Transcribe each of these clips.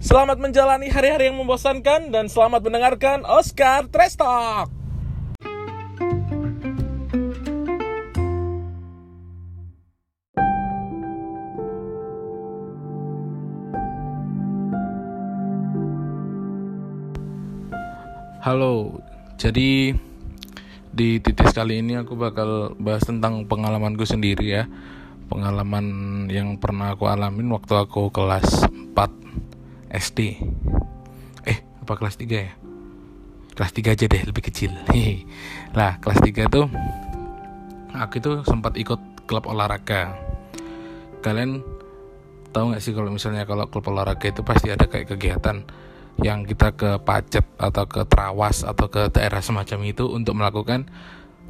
Selamat menjalani hari-hari yang membosankan dan selamat mendengarkan Oscar Trash. Halo, jadi di titis kali ini aku bakal bahas tentang pengalamanku sendiri ya Pengalaman yang pernah aku alamin waktu aku kelas 4 SD Eh, apa kelas 3 ya? Kelas 3 aja deh, lebih kecil. Lah, kelas 3 tuh Aku itu sempat ikut klub olahraga. Kalian tahu gak sih kalau misalnya kalau klub olahraga itu pasti ada kayak kegiatan yang kita ke Pacet atau ke Trawas atau ke daerah semacam itu untuk melakukan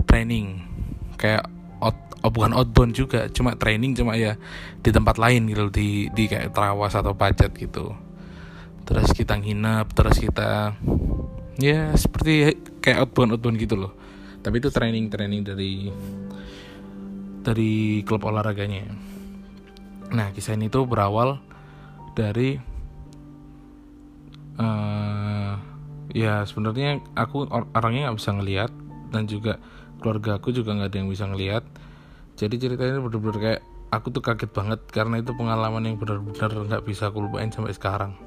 training. Kayak out, oh bukan outbound juga cuma training cuma ya di tempat lain gitu di di kayak Trawas atau Pacet gitu terus kita nginep terus kita ya seperti kayak outbound outbound gitu loh. Tapi itu training training dari dari klub olahraganya. Nah kisah ini tuh berawal dari uh, ya sebenarnya aku or orangnya nggak bisa ngelihat dan juga keluarga aku juga nggak ada yang bisa ngelihat. Jadi ceritanya bener-bener kayak aku tuh kaget banget karena itu pengalaman yang benar-benar nggak bisa aku lupain sampai sekarang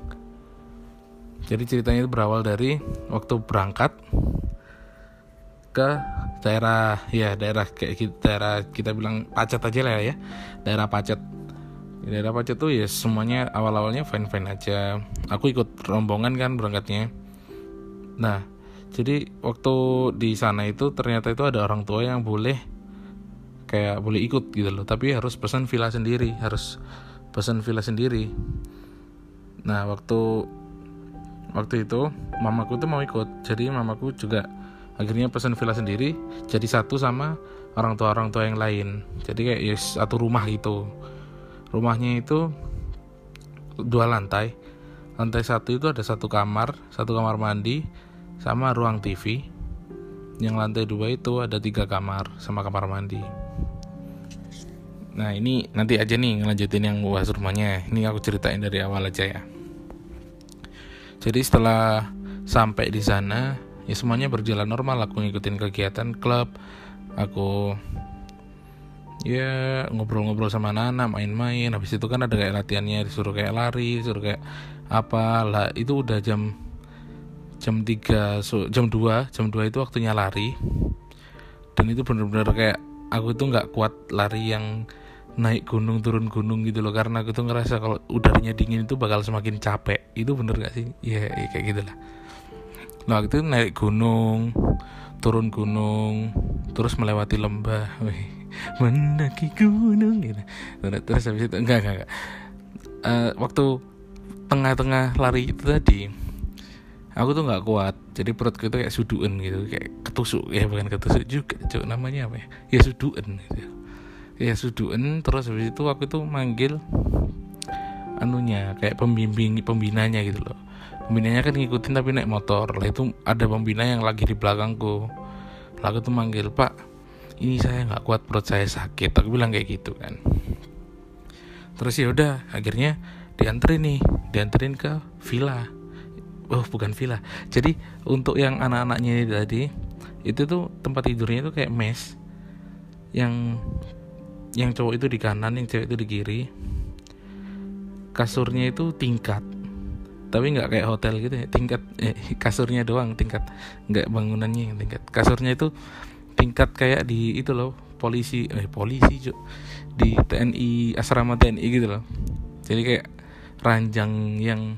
jadi ceritanya itu berawal dari waktu berangkat ke daerah ya daerah kayak kita, daerah kita bilang pacet aja lah ya daerah pacet. Daerah Pacet tuh ya semuanya awal-awalnya fine-fine aja. Aku ikut rombongan kan berangkatnya. Nah jadi waktu di sana itu ternyata itu ada orang tua yang boleh kayak boleh ikut gitu loh. Tapi harus pesan villa sendiri harus pesan villa sendiri. Nah waktu waktu itu mamaku tuh mau ikut. Jadi mamaku juga akhirnya pesan villa sendiri jadi satu sama orang tua orang tua yang lain. Jadi kayak ya satu rumah gitu. Rumahnya itu dua lantai. Lantai satu itu ada satu kamar satu kamar mandi sama ruang TV yang lantai dua itu ada tiga kamar sama kamar mandi. Nah ini nanti aja nih ngelanjutin yang bahas rumahnya. Ini aku ceritain dari awal aja ya jadi setelah sampai di sana ya semuanya berjalan normal. Aku ngikutin kegiatan klub aku ya ngobrol-ngobrol sama anak-anak main-main. Habis itu kan ada kayak latihannya disuruh kayak lari disuruh kayak apa. Lah itu udah jam jam 3 so, jam 2 jam 2 itu waktunya lari. Dan itu bener-bener kayak aku itu nggak kuat lari yang naik gunung turun gunung gitu loh. Karena aku tuh ngerasa kalau udaranya dingin itu bakal semakin capek. Itu bener gak sih? Ya, ya kayak gitulah. Nah itu naik gunung turun gunung terus melewati lembah. Wih mendaki gunung gitu. Terus habis itu enggak enggak, enggak. Uh, waktu tengah-tengah lari itu tadi aku tuh nggak kuat. Jadi perutku itu kayak suduan gitu kayak ketusuk. Ya bukan ketusuk juga cok namanya apa ya? Ya suduan gitu ya suduan terus habis itu aku tuh manggil anunya kayak pembimbing pembinanya gitu loh. Pembinanya kan ngikutin tapi naik motor. Lah itu ada pembina yang lagi di belakangku. Lalu tuh manggil pak ini saya nggak kuat perut saya sakit. Aku bilang kayak gitu kan. Terus ya udah akhirnya dianterin nih dianterin ke villa. Oh bukan villa. Jadi untuk yang anak-anaknya tadi itu tuh tempat tidurnya itu kayak mes yang yang cowok itu di kanan yang cewek itu di kiri. Kasurnya itu tingkat. Tapi nggak kayak hotel gitu ya tingkat eh, kasurnya doang tingkat. Nggak bangunannya yang tingkat. Kasurnya itu tingkat kayak di itu loh polisi eh polisi cuk. Di TNI asrama TNI gitu loh. Jadi kayak ranjang yang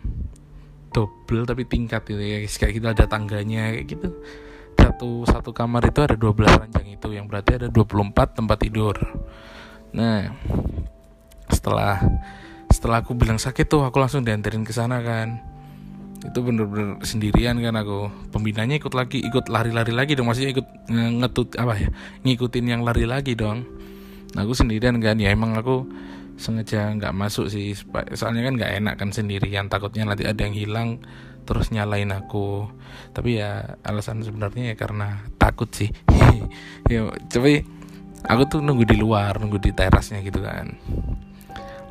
double tapi tingkat gitu ya kayak kita ada tangganya kayak gitu satu satu kamar itu ada 12 ranjang itu yang berarti ada 24 tempat tidur. Nah setelah setelah aku bilang sakit tuh aku langsung dianterin ke sana kan. Itu bener-bener sendirian kan aku. Pembinanya ikut lagi ikut lari-lari lagi dong maksudnya ikut ngetut apa ya ngikutin yang lari lagi dong. Nah, aku sendirian kan ya emang aku sengaja nggak masuk sih soalnya kan nggak enak kan sendirian takutnya nanti ada yang hilang terus nyalain aku. Tapi ya alasan sebenarnya ya karena takut sih. Ya tapi aku tuh nunggu di luar nunggu di terasnya gitu kan.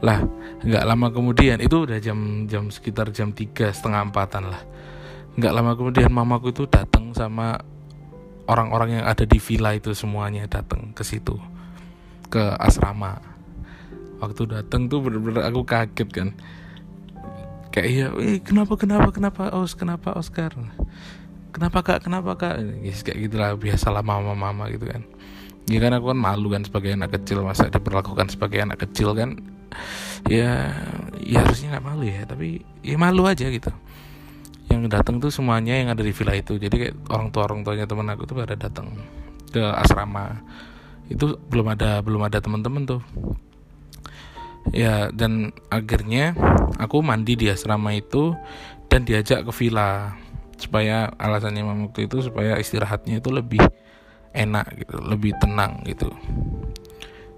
Lah nggak lama kemudian itu udah jam jam sekitar jam tiga setengah empatan lah. Nggak lama kemudian mamaku itu datang sama orang-orang yang ada di villa itu semuanya datang ke situ ke asrama. Waktu datang tuh bener-bener aku kaget kan kayak iya kenapa kenapa kenapa os kenapa Oscar? Kenapa kak? Kenapa kak? Yes, kayak gitulah biasalah mama mama gitu kan. Ya kan aku kan malu kan sebagai anak kecil masa diperlakukan sebagai anak kecil kan? Ya ya harusnya nggak malu ya tapi ya malu aja gitu. Yang datang tuh semuanya yang ada di villa itu. Jadi kayak orang tua orang tuanya teman aku tuh pada datang ke asrama. Itu belum ada belum ada teman-teman tuh ya dan akhirnya aku mandi di asrama itu dan diajak ke villa supaya alasannya waktu itu supaya istirahatnya itu lebih enak gitu lebih tenang gitu.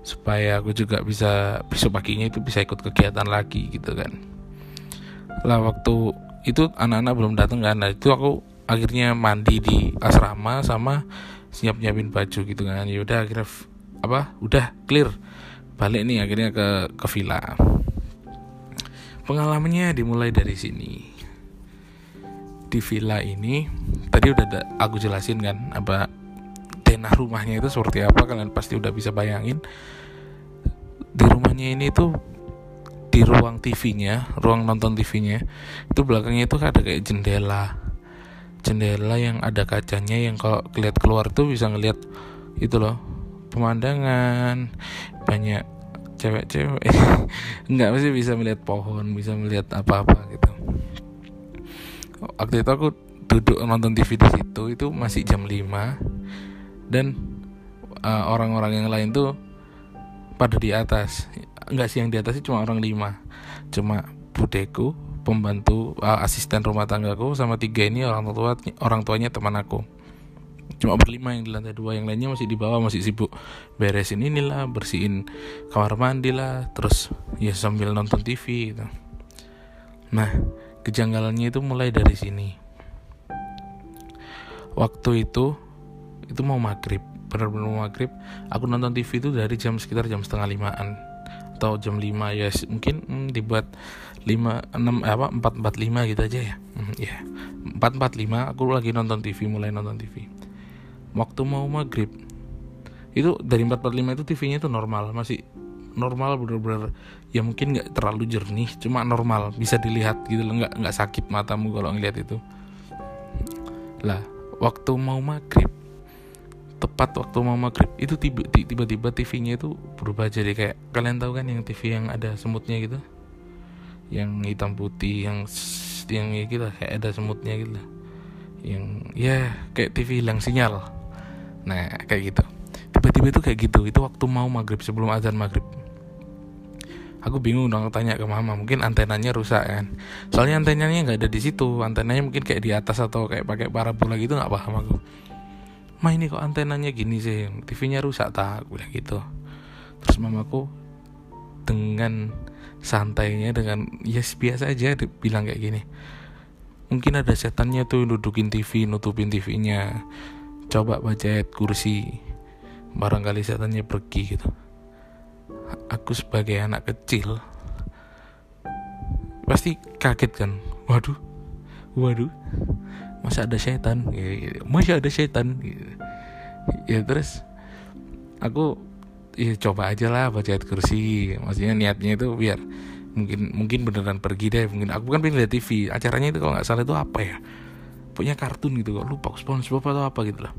Supaya aku juga bisa besok paginya itu bisa ikut kegiatan lagi gitu kan. Lah waktu itu anak-anak belum datang kan. Nah itu aku akhirnya mandi di asrama sama siap nyiapin baju gitu kan. Ya udah akhirnya apa udah clear balik nih akhirnya ke ke villa. Pengalamannya dimulai dari sini. Di villa ini tadi udah ada, aku jelasin kan apa denah rumahnya itu seperti apa kalian pasti udah bisa bayangin. Di rumahnya ini tuh di ruang TV-nya, ruang nonton TV-nya, itu belakangnya itu ada kayak jendela. Jendela yang ada kacanya yang kalau lihat keluar tuh bisa ngelihat itu loh pemandangan banyak cewek-cewek. Nggak mesti bisa melihat pohon bisa melihat apa-apa gitu. Waktu itu aku duduk nonton TV di situ itu masih jam 5 dan uh, orang-orang yang lain tuh pada di atas. Nggak sih yang di atas cuma orang lima. Cuma budeku pembantu uh, asisten rumah tanggaku sama tiga ini orang tua orang tuanya teman aku cuma berlima yang di lantai dua yang lainnya masih di bawah masih sibuk beresin inilah bersihin kamar mandi lah terus ya sambil nonton TV gitu. Nah kejanggalannya itu mulai dari sini. Waktu itu itu mau maghrib benar-benar mau maghrib aku nonton TV itu dari jam sekitar jam setengah limaan atau jam 5 ya mungkin hmm, dibuat 5 6 eh, apa 445 gitu aja ya. Hmm, ya 445 aku lagi nonton TV mulai nonton TV waktu mau maghrib itu dari 445 itu TV-nya itu normal masih normal bener-bener. Ya mungkin nggak terlalu jernih cuma normal bisa dilihat gitu loh nggak nggak sakit matamu kalau ngeliat itu. Lah waktu mau maghrib tepat waktu mau maghrib itu tiba-tiba TV-nya itu berubah jadi kayak kalian tahu kan yang TV yang ada semutnya gitu? Yang hitam putih yang yang ya gitu kayak ada semutnya gitu yang ya kayak TV hilang sinyal nah kayak gitu. Tiba-tiba itu kayak gitu. Itu waktu mau maghrib sebelum azan maghrib. Aku bingung dong tanya ke mama. Mungkin antenanya rusak kan? Soalnya antenanya nggak ada di situ. Antenanya mungkin kayak di atas atau kayak pakai parabola gitu nggak paham aku. Mah ini kok antenanya gini sih? TV-nya rusak tak? Bilang gitu. Terus mamaku dengan santainya dengan ya yes, biasa aja bilang kayak gini. Mungkin ada setannya tuh dudukin TV nutupin TV-nya coba baca ayat kursi barangkali setannya pergi gitu. Aku sebagai anak kecil pasti kaget kan. Waduh waduh masa ada setan? Ya, masa ada setan? Ya terus aku ya coba aja lah baca ayat kursi. Maksudnya niatnya itu biar mungkin mungkin beneran pergi deh. Mungkin aku kan pengen lihat TV acaranya itu kalau nggak salah itu apa ya punya kartun gitu kok lupa SpongeBob atau apa gitu lah.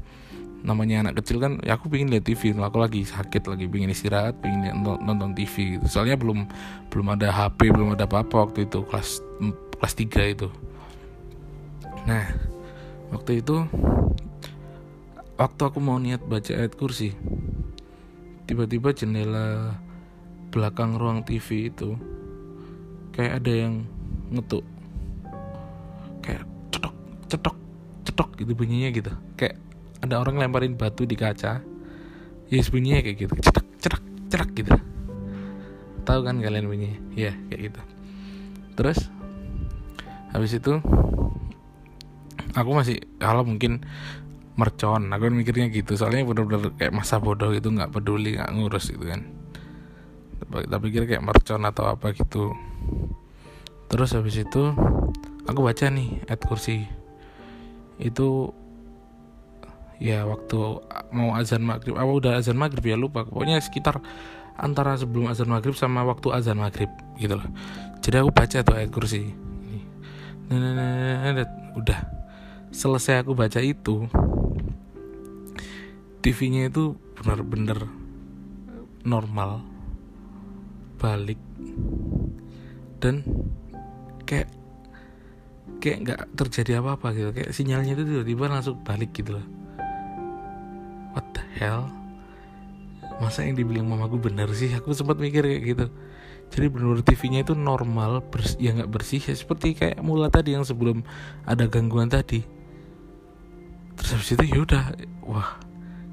Namanya anak kecil kan ya aku pengen lihat TV aku lagi sakit lagi pengen istirahat pengen nonton TV gitu. Soalnya belum belum ada HP belum ada apa-apa waktu itu kelas kelas 3 itu. Nah waktu itu waktu aku mau niat baca ayat kursi tiba-tiba jendela belakang ruang TV itu kayak ada yang ngetuk cetok cetok cetok gitu bunyinya gitu. Kayak ada orang lemparin batu di kaca. Ya bunyinya kayak gitu. Cetak cetak cetak gitu. Tahu kan kalian bunyinya? Ya kayak gitu. Terus habis itu aku masih kalau mungkin mercon aku mikirnya gitu. Soalnya bener-bener kayak masa bodoh gitu nggak peduli nggak ngurus gitu kan. Tak pikir kayak mercon atau apa gitu. Terus habis itu aku baca nih ayat kursi itu ya waktu mau azan maghrib apa udah azan maghrib ya lupa. Pokoknya sekitar antara sebelum azan maghrib sama waktu azan maghrib gitu loh. Jadi aku baca tuh ayat kursi udah selesai aku baca itu TV-nya itu benar-benar normal. Balik. Dan kayak nggak terjadi apa-apa gitu. Kayak sinyalnya itu tiba-tiba langsung balik gitu loh. What the hell? Masa yang dibilang mamaku benar sih? Aku sempat mikir kayak gitu. Jadi benar TV-nya itu normal bersih, ya nggak bersih. Ya seperti kayak mula tadi yang sebelum ada gangguan tadi. Terus habis itu yaudah wah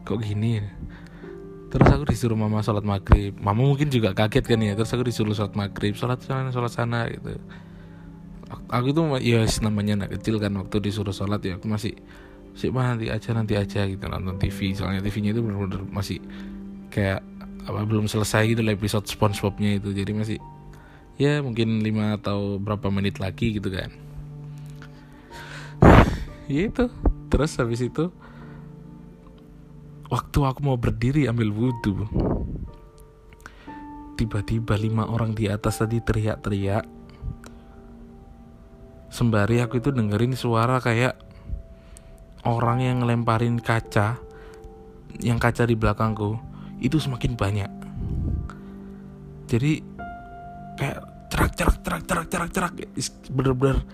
kok gini? Terus aku disuruh mama sholat maghrib. Mama mungkin juga kaget kan ya terus aku disuruh sholat maghrib sholat sana sholat sana gitu aku itu ya namanya anak kecil kan waktu disuruh sholat ya aku masih sih nanti aja nanti aja gitu nonton TV soalnya TV-nya itu benar-benar masih kayak apa belum selesai gitu episode SpongeBob-nya itu. Jadi masih ya mungkin lima atau berapa menit lagi gitu kan. Ya itu terus habis itu waktu aku mau berdiri ambil wudhu tiba-tiba lima orang di atas tadi teriak-teriak sembari aku itu dengerin suara kayak orang yang ngelemparin kaca yang kaca di belakangku itu semakin banyak jadi kayak cerak cerak cerak cerak cerak cerak bener-bener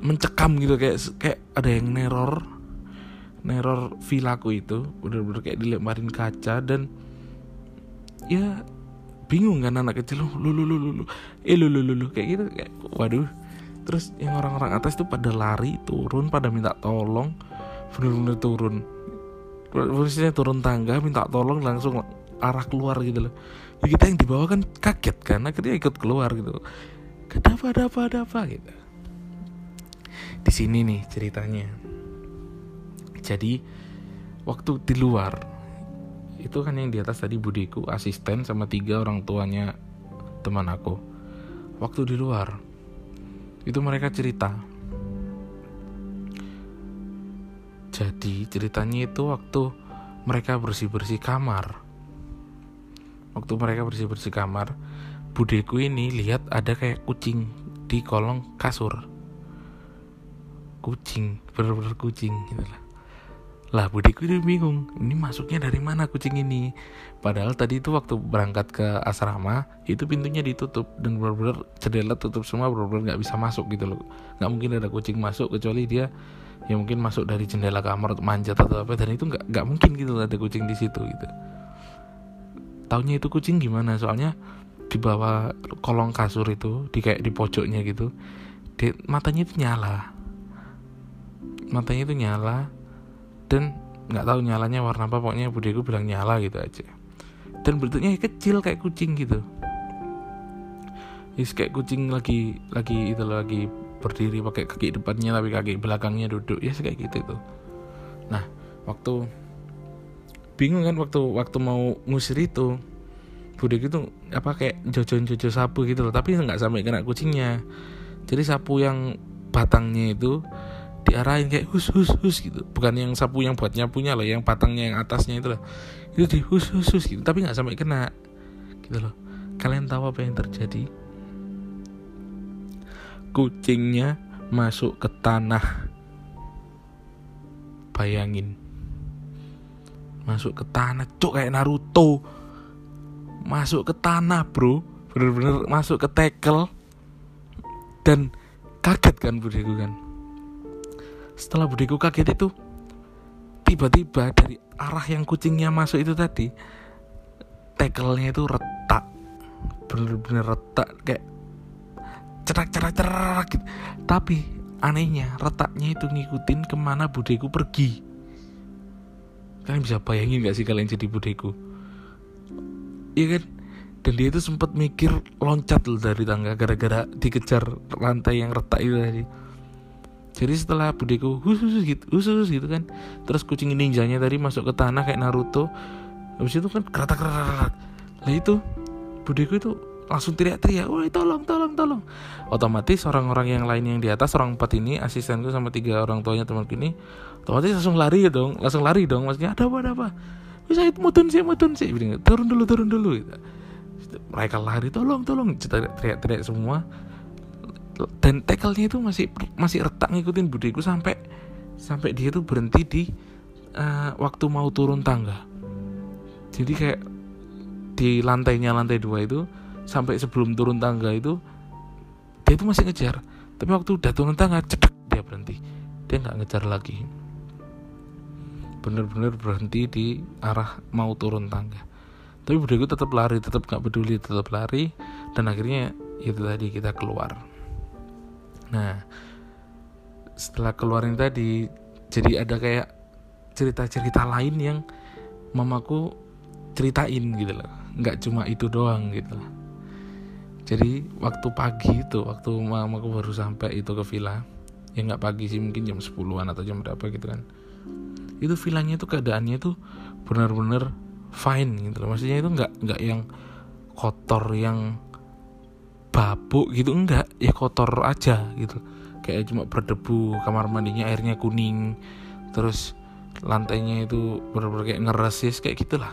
mencekam gitu kayak kayak ada yang neror neror vilaku itu bener-bener kayak dilemparin kaca dan ya bingung kan anak kecil lu lu lu lu lu eh lu lu lu, lu. kayak gitu kayak waduh terus yang orang-orang atas itu pada lari turun pada minta tolong. Bener-bener turun. Posisinya turun tangga minta tolong langsung arah keluar gitu loh. Ya kita yang di bawah kan kaget kan akhirnya ikut keluar gitu. Ada apa ada apa ada apa gitu. Di sini nih ceritanya. Jadi waktu di luar itu kan yang di atas tadi budiku asisten sama tiga orang tuanya teman aku. Waktu di luar itu mereka cerita. Jadi ceritanya itu waktu mereka bersih-bersih kamar. Waktu mereka bersih-bersih kamar budeku ini lihat ada kayak kucing di kolong kasur. Kucing bener-bener kucing gitu lah lah budiku itu bingung, ini masuknya dari mana kucing ini? Padahal tadi itu waktu berangkat ke asrama, itu pintunya ditutup dan benar-benar jendela tutup semua, benar-benar nggak bisa masuk gitu loh. Nggak mungkin ada kucing masuk kecuali dia ya mungkin masuk dari jendela kamar untuk manjat atau apa dan itu nggak nggak mungkin gitu ada kucing di situ gitu. Taunya itu kucing gimana? Soalnya di bawah kolong kasur itu di kayak di pojoknya gitu, di, matanya itu nyala. Matanya itu nyala, dan nggak tahu nyalanya warna apa pokoknya budiku bilang nyala gitu aja. Dan bentuknya kecil kayak kucing gitu. Is kayak kucing lagi lagi itu lagi berdiri pakai kaki depannya tapi kaki belakangnya duduk. Ya kayak gitu itu. Nah waktu bingung kan waktu waktu mau ngusir itu budik itu apa kayak jojo jojo sapu gitu loh tapi nggak sampai kena kucingnya. Jadi sapu yang batangnya itu diarahin kayak hus hus hus gitu. Bukan yang sapu yang buat nyapunya loh yang batangnya yang atasnya itu loh itu di hus hus hus gitu. Tapi nggak sampai kena gitu loh. Kalian tahu apa yang terjadi? Kucingnya masuk ke tanah. Bayangin. Masuk ke tanah cok kayak Naruto. Masuk ke tanah bro. Bener-bener masuk ke tekel. Dan kaget kan budiku kan setelah budiku kaget itu tiba-tiba dari arah yang kucingnya masuk itu tadi tekelnya itu retak. Bener-bener retak kayak cerak cerak cerak gitu. tapi anehnya retaknya itu ngikutin ke mana budeku pergi. Kalian bisa bayangin gak sih kalian jadi budeku iya kan? Dan dia itu sempat mikir loncat loh dari tangga gara-gara dikejar lantai yang retak itu tadi jadi setelah budeku khusus gitu khusus gitu kan terus kucing ninjanya tadi masuk ke tanah kayak Naruto habis itu kan keratak keratak lah itu budiku itu langsung teriak-teriak, woi tolong, tolong, tolong. Otomatis orang-orang yang lain yang di atas, orang empat ini, asistenku sama tiga orang tuanya teman ini, otomatis langsung lari ya dong, langsung lari dong. Maksudnya ada apa, ada apa? Bisa itu mutun sih, mutun sih. Turun dulu, turun dulu. Gitu. Mereka lari, tolong, tolong. Teriak-teriak semua. Dan tackle-nya itu masih masih retak ngikutin budiku sampai sampai dia tuh berhenti di uh, waktu mau turun tangga. Jadi kayak di lantainya lantai dua itu sampai sebelum turun tangga itu dia itu masih ngejar. Tapi waktu udah turun tangga cedek dia berhenti. Dia nggak ngejar lagi. Bener-bener berhenti di arah mau turun tangga. Tapi budiku tetap lari tetap nggak peduli tetap lari. Dan akhirnya itu tadi kita keluar nah setelah keluar ini tadi jadi ada kayak cerita-cerita lain yang mamaku ceritain gitu loh. Nggak cuma itu doang gitu loh. Jadi waktu pagi itu waktu mamaku baru sampai itu ke villa ya nggak pagi sih mungkin jam 10-an atau jam berapa gitu kan. Itu villanya itu keadaannya itu benar-benar fine gitu loh. Maksudnya itu nggak nggak yang kotor yang babuk gitu enggak. Ya kotor aja gitu. Kayak cuma berdebu kamar mandinya airnya kuning terus lantainya itu benar-benar kayak ngeresis kayak gitulah.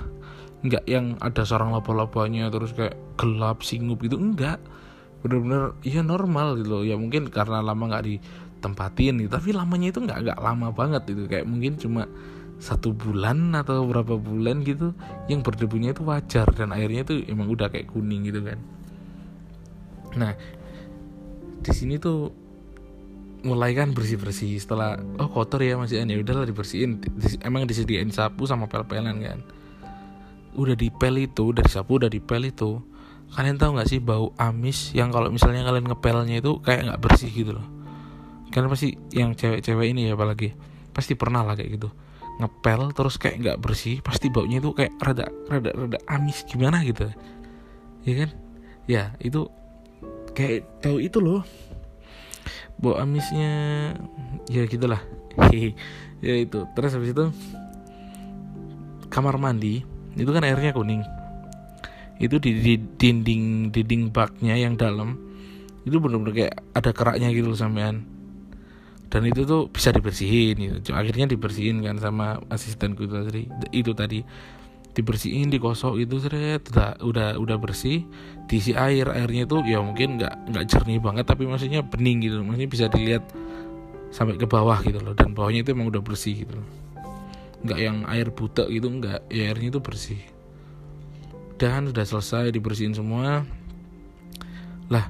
Nggak yang ada sarang laba-labanya terus kayak gelap singup gitu enggak. Bener-bener ya normal gitu loh. Ya mungkin karena lama nggak ditempatin gitu tapi lamanya itu nggak nggak lama banget gitu. Kayak mungkin cuma satu bulan atau berapa bulan gitu yang berdebunya itu wajar dan airnya itu emang udah kayak kuning gitu kan nah di sini tuh mulai kan bersih bersih setelah oh kotor ya masih ya udahlah dibersihin. Emang disediain sapu sama pel-pelan kan? Udah dipel itu udah disapu udah dipel itu kalian tahu nggak sih bau amis yang kalau misalnya kalian ngepelnya itu kayak nggak bersih gitu loh? Karena pasti yang cewek-cewek ini ya apalagi pasti pernah lah kayak gitu. Ngepel terus kayak nggak bersih pasti baunya itu kayak rada rada rada amis. Gimana gitu? Ya kan? Ya itu kayak tahu itu loh. Bau amisnya ya gitulah. Ya itu. Terus habis itu kamar mandi itu kan airnya kuning. Itu di, di dinding dinding baknya yang dalam itu benar-benar kayak ada keraknya gitu loh sampean. Dan itu tuh bisa dibersihin gitu. akhirnya dibersihin kan sama asistenku itu tadi itu tadi dibersihin dikosok itu seret. Udah udah udah bersih. Diisi air airnya itu ya mungkin nggak nggak jernih banget tapi maksudnya bening gitu. Maksudnya bisa dilihat sampai ke bawah gitu loh. Dan bawahnya itu emang udah bersih gitu nggak yang air butek gitu nggak. Ya airnya itu bersih. Dan sudah selesai dibersihin semua. Lah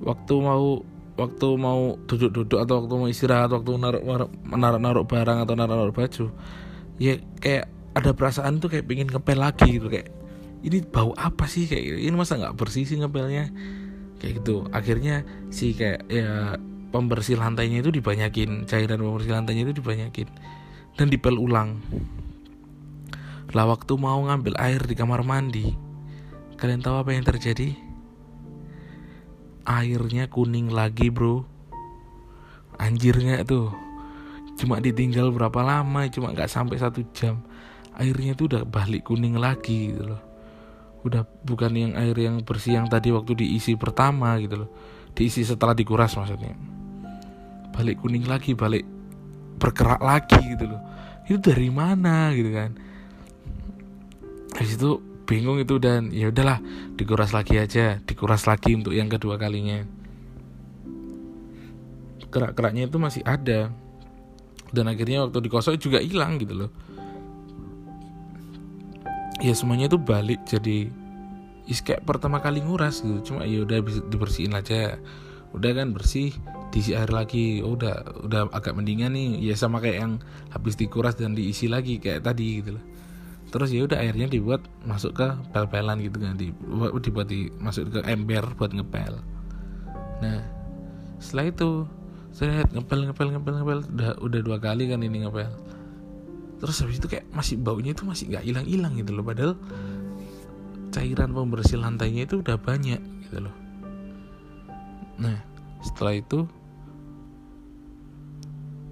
waktu mau waktu mau duduk-duduk atau waktu mau istirahat waktu naruh naruh naruh barang atau naruh naruh baju ya kayak ada perasaan tuh kayak pengen ngepel lagi gitu kayak ini bau apa sih kayak gitu. ini masa nggak bersih sih ngepelnya kayak gitu akhirnya si kayak ya pembersih lantainya itu dibanyakin cairan pembersih lantainya itu dibanyakin dan dipel ulang. Lah waktu mau ngambil air di kamar mandi, kalian tahu apa yang terjadi? Airnya kuning lagi bro Anjir gak tuh Cuma ditinggal berapa lama Cuma gak sampai satu jam Airnya tuh udah balik kuning lagi gitu loh. Udah bukan yang air yang bersih yang tadi waktu diisi pertama gitu loh. Diisi setelah dikuras maksudnya. Balik kuning lagi Balik bergerak lagi gitu loh. Itu dari mana gitu kan? Habis itu bingung itu dan ya udahlah dikuras lagi aja dikuras lagi untuk yang kedua kalinya. Kerak-keraknya itu masih ada. Dan akhirnya waktu dikosong juga hilang gitu loh ya semuanya itu balik jadi is kayak pertama kali nguras gitu. Cuma ya udah dibersihin aja. Udah kan bersih diisi air lagi. Oh, udah udah agak mendingan nih. Ya sama kayak yang habis dikuras dan diisi lagi kayak tadi gitu loh. Terus ya udah airnya dibuat masuk ke pel-pelan gitu kan. Dibuat dibuat di masuk ke ember buat ngepel. Nah setelah itu saya ngepel ngepel ngepel ngepel. Udah udah dua kali kan ini ngepel terus habis itu kayak masih baunya itu masih nggak hilang hilang gitu loh. Padahal cairan pembersih lantainya itu udah banyak gitu loh. Nah setelah itu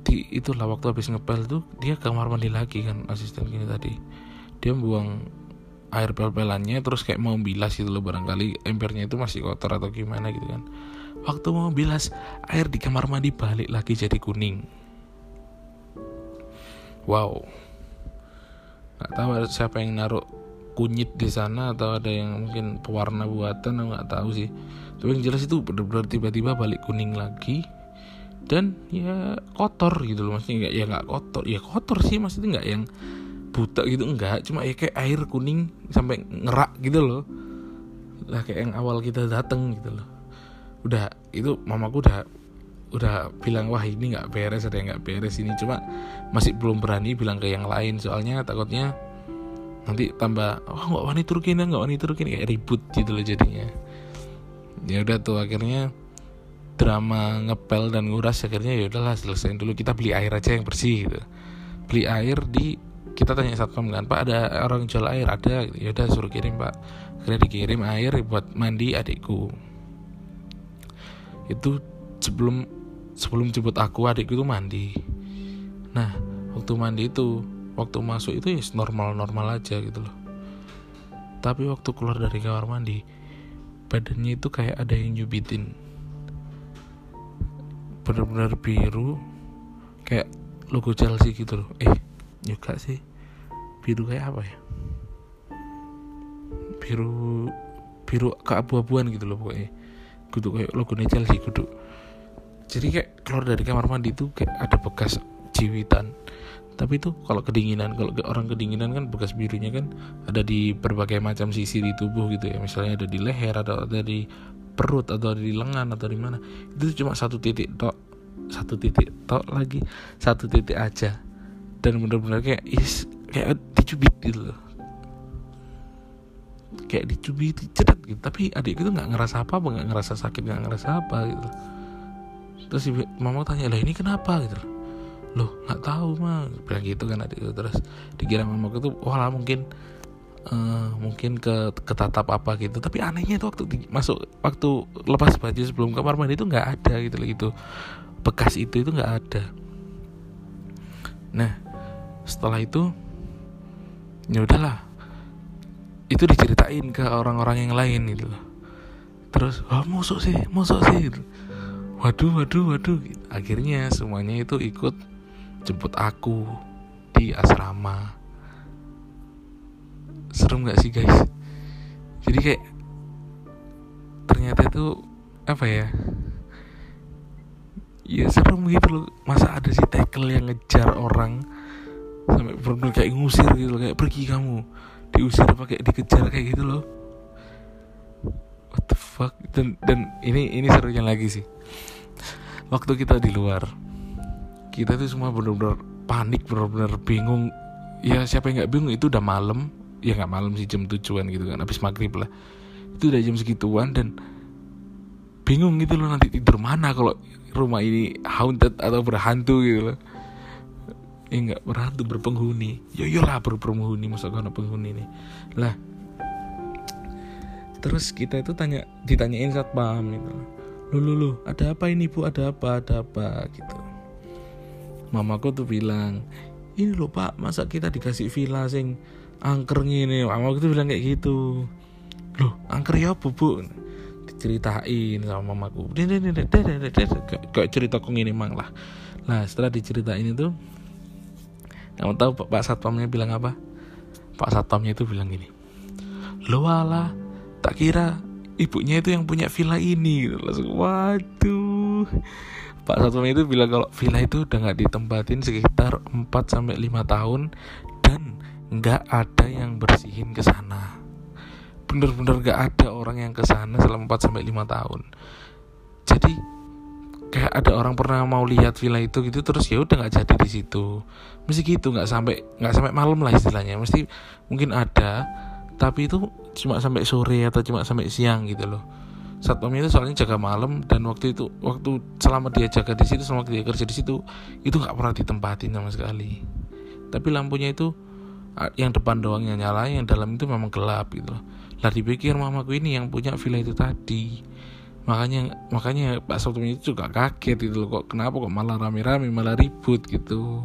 di itulah waktu habis ngepel tuh dia kamar mandi lagi kan asisten gini tadi. Dia buang air pel-pelannya terus kayak mau bilas gitu loh barangkali embernya itu masih kotor atau gimana gitu kan. Waktu mau bilas air di kamar mandi balik lagi jadi kuning wow. Nggak tahu siapa yang naruh kunyit di sana atau ada yang mungkin pewarna buatan nggak tahu sih. Tapi yang jelas itu benar-benar tiba-tiba balik kuning lagi dan ya kotor gitu loh. Maksudnya nggak ya nggak kotor. Ya kotor sih maksudnya nggak yang buta gitu enggak cuma ya kayak air kuning sampai ngerak gitu loh. Lah kayak yang awal kita dateng gitu loh. Udah itu mamaku udah udah bilang wah ini nggak beres ada yang nggak beres ini. Cuma masih belum berani bilang ke yang lain. Soalnya takutnya nanti tambah wah nggak wani turukin nggak wani turukin kayak ribut gitu loh jadinya. Ya udah tuh akhirnya drama ngepel dan nguras akhirnya ya udahlah selesaiin dulu. Kita beli air aja yang bersih gitu. Beli air di kita tanya satpam kan pak ada orang jual air? Ada. Ya udah suruh kirim pak. Akhirnya dikirim air buat mandi adikku. Itu sebelum sebelum jemput aku adikku itu mandi. Nah waktu mandi itu waktu masuk itu ya normal normal aja gitu loh. Tapi waktu keluar dari kamar mandi badannya itu kayak ada yang nyubitin benar-benar biru kayak logo Chelsea gitu loh. Eh juga sih. Biru kayak apa ya? Biru biru keabu-abuan gitu loh pokoknya. Kudu kayak logo Chelsea kudu jadi kayak keluar dari kamar mandi itu kayak ada bekas jiwitan. Tapi itu kalau kedinginan kalau orang kedinginan kan bekas birunya kan ada di berbagai macam sisi di tubuh gitu ya. Misalnya ada di leher atau ada di perut atau di lengan atau di mana. Itu cuma satu titik tok satu titik tok lagi satu titik aja. Dan benar-benar kayak is kayak dicubit gitu loh. Kayak dicubit cedet gitu. Tapi adik itu nggak ngerasa apa apa nggak ngerasa sakit nggak ngerasa apa gitu terus mama tanya lah ini kenapa? Gitu. Loh nggak tahu mah bilang gitu kan adik terus dikira mama itu wah mungkin uh, mungkin ke ketatap apa gitu. Tapi anehnya itu waktu masuk waktu lepas baju sebelum kamar mandi itu nggak ada gitu loh itu bekas itu itu nggak ada. Nah setelah itu ya udahlah. Itu diceritain ke orang-orang yang lain gitu terus wah oh, musuh sih musuh sih gitu. Waduh waduh waduh. Akhirnya semuanya itu ikut jemput aku di asrama. Serem gak sih guys? Jadi kayak ternyata itu apa ya? Ya serem gitu loh. Masa ada si tackle yang ngejar orang sampai benar kayak ngusir gitu loh. Kayak pergi kamu. Diusir pakai dikejar kayak gitu loh the fuck? Dan dan ini ini serunya lagi sih. Waktu kita di luar kita tuh semua benar-benar panik benar-benar bingung. Ya siapa yang nggak bingung? Itu udah malam. Ya nggak malam sih jam tujuan gitu kan habis maghrib lah. Itu udah jam segituan dan bingung gitu loh nanti tidur mana kalau rumah ini haunted atau berhantu gitu loh. Eh nggak berhantu berpenghuni. Yo ya yo lah berpenghuni masa karena penghuni nih? Lah terus kita itu tanya ditanyain saat paham gitu. Lu lu lu ada apa ini bu? Ada apa? Ada apa? Gitu. Mamaku tuh bilang ini loh pak masa kita dikasih villa sing angker gini mamaku tuh bilang kayak gitu. Loh angker ya bu bu? Diceritain sama mamaku. Kayak cerita kong ini mang lah. Lah setelah diceritain itu kamu tahu Pak Satpamnya bilang apa? Pak Satpamnya itu bilang gini. Lo ala, tak kira ibunya itu yang punya villa ini. Langsung waduh. Pak Satpamnya itu bilang kalau villa itu udah nggak ditempatin sekitar 4 sampai 5 tahun dan nggak ada yang bersihin ke sana. Bener-bener nggak ada orang yang ke sana selama 4 sampai 5 tahun. Jadi kayak ada orang pernah mau lihat villa itu gitu terus ya udah nggak jadi di situ mesti gitu nggak sampai nggak sampai malam lah istilahnya mesti mungkin ada tapi itu cuma sampai sore atau cuma sampai siang gitu loh. Satpamnya itu soalnya jaga malam dan waktu itu waktu selama dia jaga di situ selama dia kerja di situ itu nggak pernah ditempatin sama sekali. Tapi lampunya itu yang depan doang yang nyala yang dalam itu memang gelap gitu loh. Lah dipikir mamaku ini yang punya villa itu tadi. Makanya makanya Pak Sabtu itu juga kaget gitu loh kok kenapa kok malah rame-rame malah ribut gitu.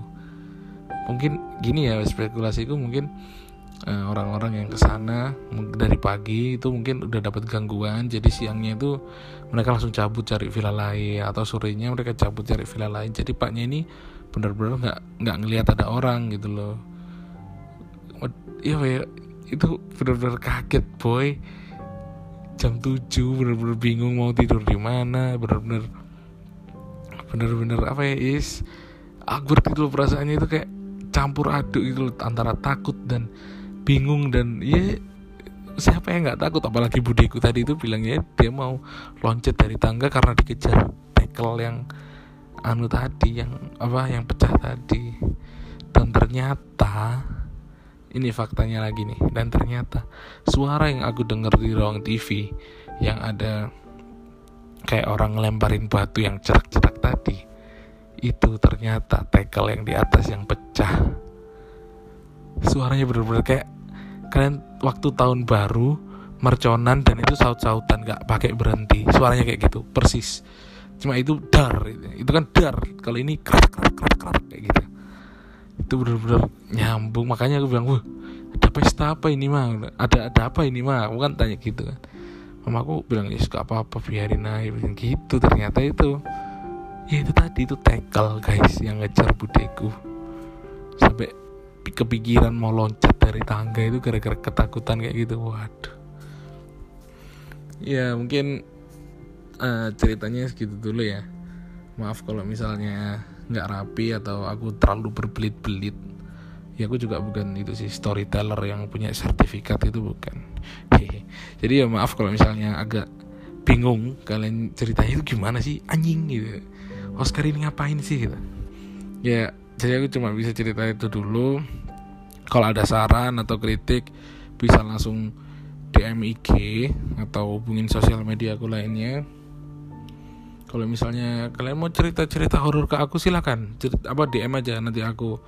Mungkin gini ya spekulasiku mungkin orang-orang yang ke sana dari pagi itu mungkin udah dapat gangguan jadi siangnya itu mereka langsung cabut cari villa lain atau sorenya mereka cabut cari villa lain. Jadi paknya ini benar-benar nggak nggak ngelihat ada orang gitu loh. Iya itu benar-benar kaget boy. Jam 7 bener-bener bingung mau tidur di mana bener-bener bener-bener apa ya is awkward gitu perasaannya itu kayak campur aduk itu antara takut dan bingung dan ya siapa yang nggak takut? Apalagi budiku tadi itu bilangnya dia mau loncat dari tangga karena dikejar tackle yang anu tadi yang apa yang pecah tadi. Dan ternyata ini faktanya lagi nih dan ternyata suara yang aku dengar di ruang TV yang ada kayak orang ngelemparin batu yang cerak-cerak tadi itu ternyata tekel yang di atas yang pecah. Suaranya bener-bener kayak kalian waktu tahun baru merconan dan itu saut-sautan gak pakai berhenti. Suaranya kayak gitu persis. Cuma itu dar itu kan dar. Kalau ini kerak kerak kerak kerak kayak gitu. Itu bener-bener nyambung. Makanya aku bilang wah ada pesta apa ini mah ada ada apa ini mah aku kan tanya gitu kan. Mama aku bilang ya suka apa apa biarin aja. Bilang gitu ternyata itu ya itu tadi itu tackle guys yang ngejar budeku. Sampai kepikiran mau loncat dari tangga itu gara-gara ketakutan kayak gitu. Waduh. Ya mungkin uh, ceritanya segitu dulu ya. Maaf kalau misalnya nggak rapi atau aku terlalu berbelit-belit. Ya aku juga bukan itu sih storyteller yang punya sertifikat itu bukan. Jadi ya maaf kalau misalnya agak bingung kalian ceritanya itu gimana sih anjing gitu. Oscar ini ngapain sih gitu. Ya jadi aku cuma bisa cerita itu dulu. Kalau ada saran atau kritik bisa langsung DM IG atau hubungin sosial media aku lainnya. Kalau misalnya kalian mau cerita-cerita horor ke aku silakan. Cerita, apa DM aja. Nanti aku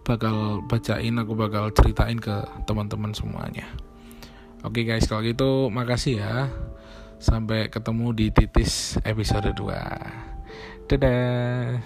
bakal bacain aku bakal ceritain ke teman-teman semuanya. Oke guys. Kalau gitu makasih ya. Sampai ketemu di titis episode 2 dadah